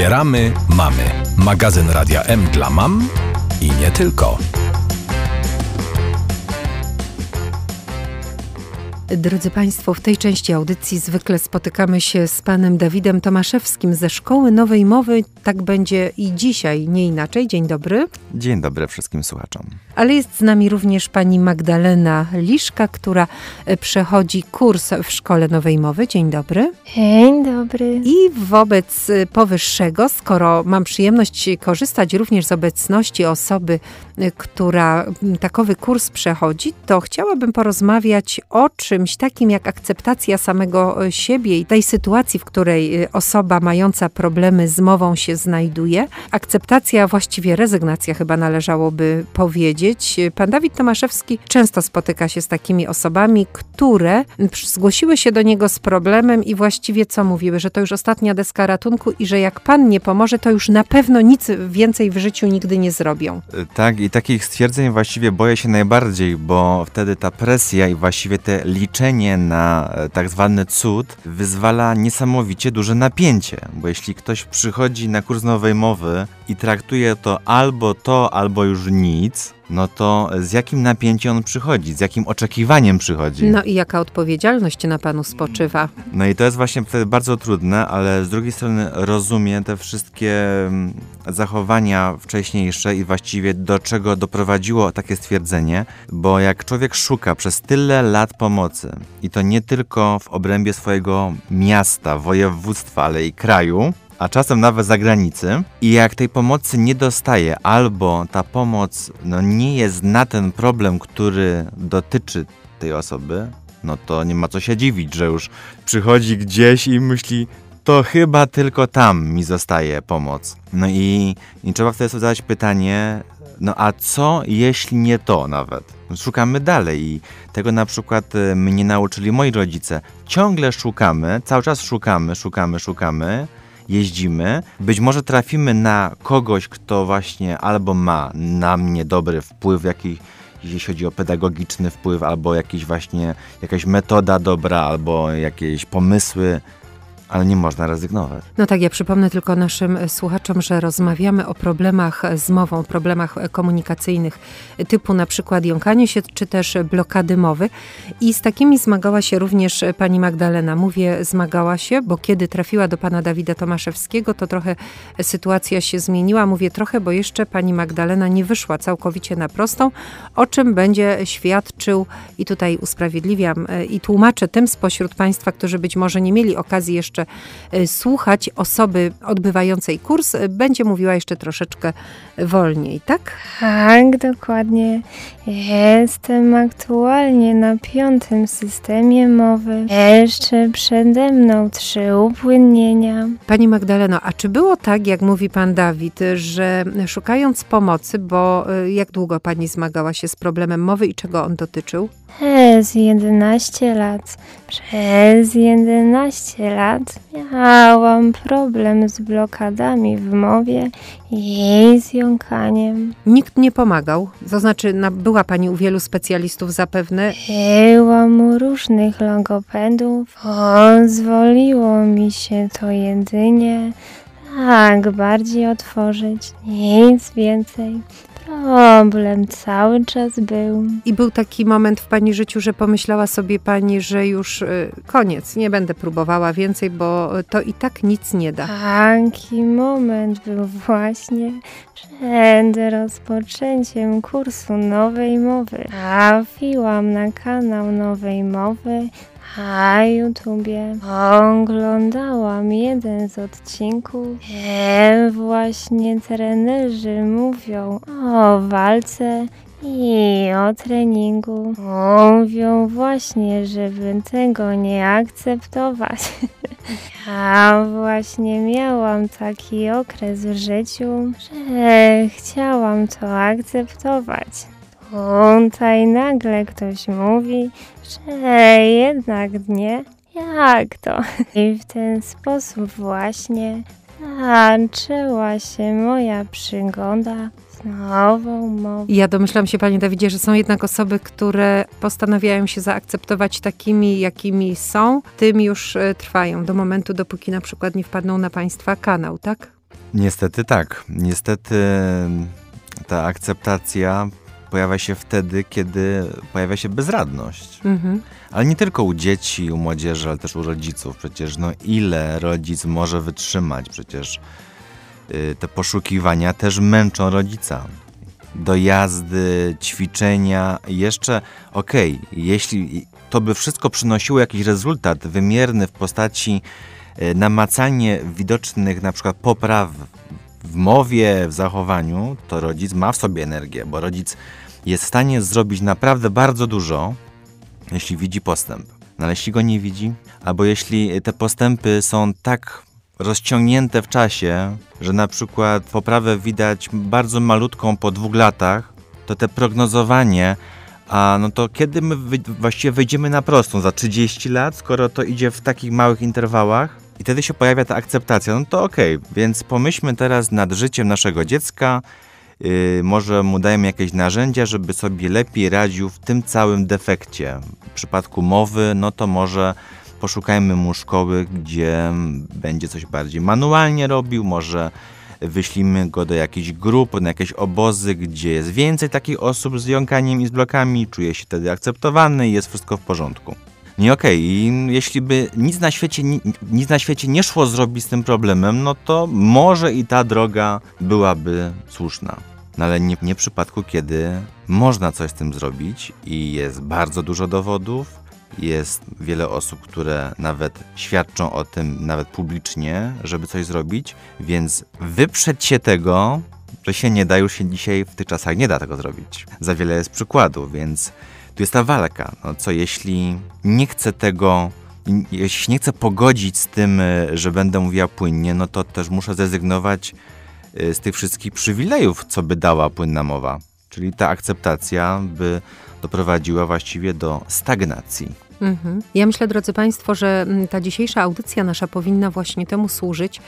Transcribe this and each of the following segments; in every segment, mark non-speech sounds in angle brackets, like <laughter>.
Wspieramy mamy. Magazyn Radia M dla mam i nie tylko. Drodzy Państwo, w tej części audycji zwykle spotykamy się z panem Dawidem Tomaszewskim ze Szkoły Nowej Mowy. Tak będzie i dzisiaj, nie inaczej. Dzień dobry. Dzień dobry wszystkim słuchaczom. Ale jest z nami również pani Magdalena Liszka, która e, przechodzi kurs w Szkole Nowej Mowy. Dzień dobry. Dzień dobry. I wobec e, powyższego, skoro mam przyjemność korzystać również z obecności osoby, e, która takowy kurs przechodzi, to chciałabym porozmawiać o czymś takim jak akceptacja samego siebie i tej sytuacji, w której osoba mająca problemy z mową się znajduje. Akceptacja, właściwie rezygnacja chyba należałoby powiedzieć Pan Dawid Tomaszewski często spotyka się z takimi osobami, które zgłosiły się do niego z problemem i właściwie co mówiły, że to już ostatnia deska ratunku i że jak pan nie pomoże, to już na pewno nic więcej w życiu nigdy nie zrobią. Tak, i takich stwierdzeń właściwie boję się najbardziej, bo wtedy ta presja i właściwie te liczenie na e, tak zwany cud wyzwala niesamowicie duże napięcie, bo jeśli ktoś przychodzi na kurs nowej mowy i traktuje to albo to, albo już nic, no to z jakim napięciem on przychodzi, z jakim oczekiwaniem przychodzi. No i jaka odpowiedzialność na panu spoczywa. No i to jest właśnie bardzo trudne, ale z drugiej strony rozumiem te wszystkie mm, zachowania wcześniejsze i właściwie do czego doprowadziło takie stwierdzenie, bo jak człowiek szuka przez tyle lat pomocy i to nie tylko w obrębie swojego miasta, województwa, ale i kraju, a czasem nawet za granicy. I jak tej pomocy nie dostaje, albo ta pomoc no, nie jest na ten problem, który dotyczy tej osoby, no to nie ma co się dziwić, że już przychodzi gdzieś i myśli, to chyba tylko tam mi zostaje pomoc. No i, i trzeba wtedy sobie zadać pytanie, no a co jeśli nie to nawet? Szukamy dalej i tego na przykład e, mnie nauczyli moi rodzice. Ciągle szukamy, cały czas szukamy, szukamy, szukamy jeździmy, być może trafimy na kogoś, kto właśnie albo ma na mnie dobry wpływ, jakiś jeśli chodzi o pedagogiczny wpływ, albo jakiś właśnie jakaś metoda dobra, albo jakieś pomysły ale nie można rezygnować. No tak, ja przypomnę tylko naszym słuchaczom, że rozmawiamy o problemach z mową, problemach komunikacyjnych typu na przykład jąkanie się, czy też blokady mowy. I z takimi zmagała się również pani Magdalena. Mówię zmagała się, bo kiedy trafiła do pana Dawida Tomaszewskiego, to trochę sytuacja się zmieniła. Mówię trochę, bo jeszcze pani Magdalena nie wyszła całkowicie na prostą, o czym będzie świadczył i tutaj usprawiedliwiam i tłumaczę tym spośród państwa, którzy być może nie mieli okazji jeszcze jeszcze y, słuchać osoby odbywającej kurs, y, będzie mówiła jeszcze troszeczkę wolniej, tak? Tak, dokładnie. Jestem aktualnie na piątym systemie mowy. Jeszcze przede mną trzy upłynnienia. Pani Magdaleno, a czy było tak, jak mówi pan Dawid, że szukając pomocy, bo y, jak długo pani zmagała się z problemem mowy i czego on dotyczył? Przez 11 lat. Przez 11 lat miałam problem z blokadami w mowie i z jąkaniem. Nikt nie pomagał? To znaczy, była Pani u wielu specjalistów zapewne? Byłam u różnych logopedów. Pozwoliło mi się to jedynie tak bardziej otworzyć. Nic więcej. Problem cały czas był. I był taki moment w pani życiu, że pomyślała sobie pani, że już y, koniec, nie będę próbowała więcej, bo to i tak nic nie da. Taki moment był właśnie przed rozpoczęciem kursu nowej mowy. Trafiłam na kanał nowej mowy na YouTubie oglądałam jeden z odcinków, gdzie właśnie trenerzy mówią o walce i o treningu. Mówią właśnie, żeby tego nie akceptować. <laughs> Ja właśnie miałam taki okres w życiu, że chciałam to akceptować. Tutaj nagle ktoś mówi, że jednak nie. Jak to? I w ten sposób właśnie zaczęła się moja przygoda z nową mową. Ja domyślam się, Panie Dawidzie, że są jednak osoby, które postanawiają się zaakceptować takimi, jakimi są, tym już e, trwają do momentu, dopóki na przykład nie wpadną na Państwa kanał, tak? Niestety tak. Niestety ta akceptacja pojawia się wtedy, kiedy pojawia się bezradność. Mhm. Ale nie tylko u dzieci, u młodzieży, ale też u rodziców. Przecież no ile rodzic może wytrzymać? Przecież y, te poszukiwania też męczą rodzica. Dojazdy, ćwiczenia, jeszcze okej, okay, jeśli to by wszystko przynosiło jakiś rezultat wymierny w postaci y, widocznych na przykład popraw w mowie, w zachowaniu, to rodzic ma w sobie energię, bo rodzic jest w stanie zrobić naprawdę bardzo dużo, jeśli widzi postęp. No ale jeśli go nie widzi, albo jeśli te postępy są tak rozciągnięte w czasie, że na przykład poprawę widać bardzo malutką po dwóch latach, to te prognozowanie, a no to kiedy my właściwie wejdziemy na prostą? Za 30 lat, skoro to idzie w takich małych interwałach? I wtedy się pojawia ta akceptacja. No to okej, okay, więc pomyślmy teraz nad życiem naszego dziecka, może mu dajemy jakieś narzędzia, żeby sobie lepiej radził w tym całym defekcie. W przypadku mowy, no to może poszukajmy mu szkoły, gdzie będzie coś bardziej manualnie robił, może wyślimy go do jakichś grup, na jakieś obozy, gdzie jest więcej takich osób z jąkaniem i z blokami, czuje się wtedy akceptowany i jest wszystko w porządku. Nie okej, okay. jeśli by nic na, świecie, nic na świecie nie szło zrobić z tym problemem, no to może i ta droga byłaby słuszna. No ale nie, nie w przypadku, kiedy można coś z tym zrobić i jest bardzo dużo dowodów, jest wiele osób, które nawet świadczą o tym, nawet publicznie, żeby coś zrobić, więc wyprzeć się tego, że się nie da, już się dzisiaj w tych czasach nie da tego zrobić. Za wiele jest przykładów, więc tu jest ta walka. No co jeśli nie chcę tego jeśli nie chcę pogodzić z tym, że będę mówiła płynnie, no to też muszę zrezygnować Y, z tych wszystkich przywilejów, co by dała płynna mowa. Czyli ta akceptacja by doprowadziła właściwie do stagnacji. Mhm. Ja myślę, drodzy Państwo, że mm, ta dzisiejsza audycja nasza powinna właśnie temu służyć, y,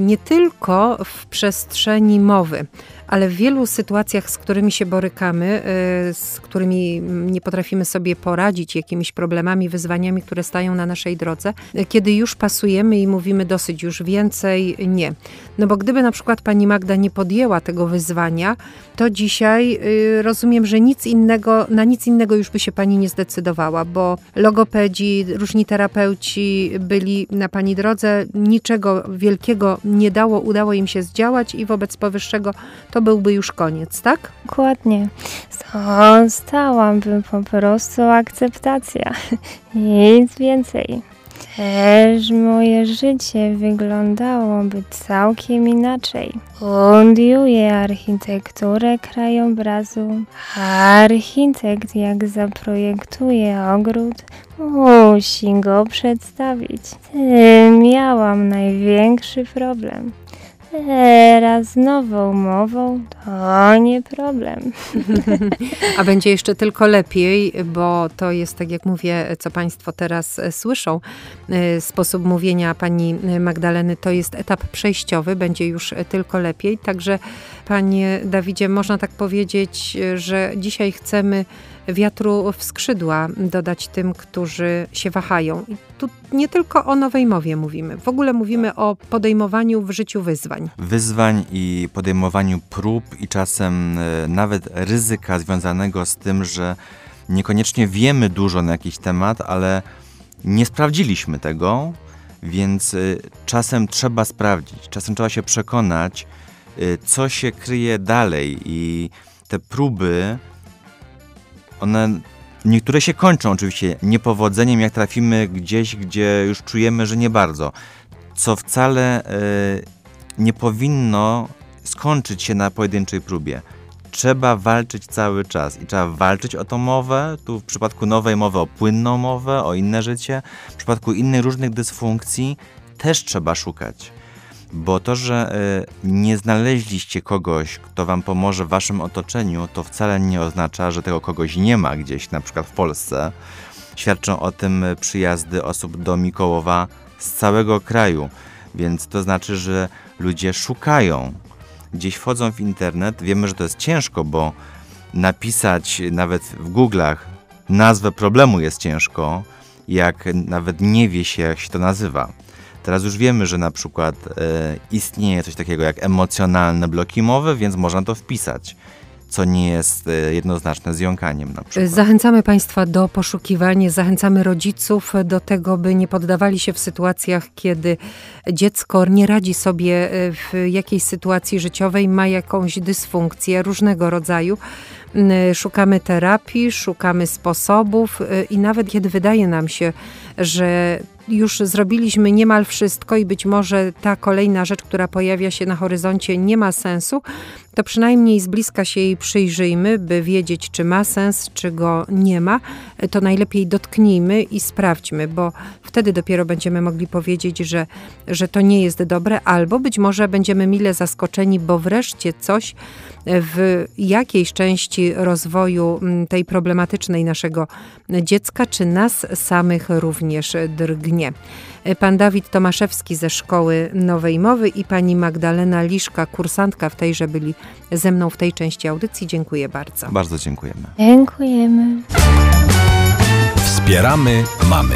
nie tylko w przestrzeni mowy, ale w wielu sytuacjach, z którymi się borykamy, y, z którymi nie potrafimy sobie poradzić, jakimiś problemami, wyzwaniami, które stają na naszej drodze, kiedy już pasujemy i mówimy dosyć już więcej, nie. No bo gdyby na przykład pani Magda nie podjęła tego wyzwania, to dzisiaj y, rozumiem, że nic innego, na nic innego już by się pani nie zdecydowała, bo logopedzi, różni terapeuci byli na pani drodze, niczego wielkiego nie dało, udało im się zdziałać i wobec powyższego to byłby już koniec, tak? Dokładnie. Zostałaby po prostu akceptacja. <laughs> Nic więcej. Też moje życie wyglądałoby całkiem inaczej. Studiuję architekturę krajobrazu. Architekt jak zaprojektuje ogród, musi go przedstawić. Miałam największy problem. Teraz z nową mową to nie problem. <laughs> A będzie jeszcze tylko lepiej, bo to jest, tak jak mówię, co Państwo teraz e, słyszą. E, sposób mówienia pani Magdaleny to jest etap przejściowy, będzie już tylko lepiej. Także, panie Dawidzie, można tak powiedzieć, że dzisiaj chcemy wiatru w skrzydła dodać tym, którzy się wahają. I tu nie tylko o nowej mowie mówimy, w ogóle mówimy o podejmowaniu w życiu wyzwań. Wyzwań i podejmowaniu prób i czasem e, nawet ryzyka związanego z tym, że niekoniecznie wiemy dużo na jakiś temat, ale nie sprawdziliśmy tego, więc e, czasem trzeba sprawdzić, czasem trzeba się przekonać, e, co się kryje dalej i te próby one niektóre się kończą oczywiście niepowodzeniem, jak trafimy gdzieś, gdzie już czujemy, że nie bardzo. Co wcale y, nie powinno skończyć się na pojedynczej próbie. Trzeba walczyć cały czas i trzeba walczyć o tą mowę. Tu w przypadku nowej mowy o płynną mowę, o inne życie. W przypadku innych różnych dysfunkcji też trzeba szukać. Bo to, że y, nie znaleźliście kogoś, kto wam pomoże w waszym otoczeniu, to wcale nie oznacza, że tego kogoś nie ma gdzieś, na przykład w Polsce. Świadczą o tym przyjazdy osób do Mikołowa z całego kraju. Więc to znaczy, że ludzie szukają. Gdzieś wchodzą w internet. Wiemy, że to jest ciężko, bo napisać nawet w Google'ach nazwę problemu jest ciężko, jak nawet nie wie się, jak się to nazywa. Teraz już wiemy, że na przykład e, istnieje coś takiego jak emocjonalne bloki mowy, więc można to wpisać co nie jest e, jednoznaczne z jąkaniem na przykład. Zachęcamy Państwa do poszukiwania, zachęcamy rodziców do tego, by nie poddawali się w sytuacjach, kiedy dziecko nie radzi sobie e, w jakiejś sytuacji życiowej, ma jakąś dysfunkcję różnego rodzaju. Szukamy terapii, szukamy sposobów i nawet kiedy wydaje nam się, że już zrobiliśmy niemal wszystko i być może ta kolejna rzecz, która pojawia się na horyzoncie, nie ma sensu, to przynajmniej z bliska się jej przyjrzyjmy, by wiedzieć, czy ma sens, czy go nie ma. To najlepiej dotknijmy i sprawdźmy, bo wtedy dopiero będziemy mogli powiedzieć, że, że to nie jest dobre, albo być może będziemy mile zaskoczeni, bo wreszcie coś w jakiejś części rozwoju mm, tej problematycznej naszego dziecka, czy nas samych również drgnie. Pan Dawid Tomaszewski ze Szkoły Nowej Mowy i pani Magdalena Liszka, kursantka w tejże, byli ze mną w tej części audycji. Dziękuję bardzo. Bardzo dziękujemy. Dziękujemy. Wspieramy mamy.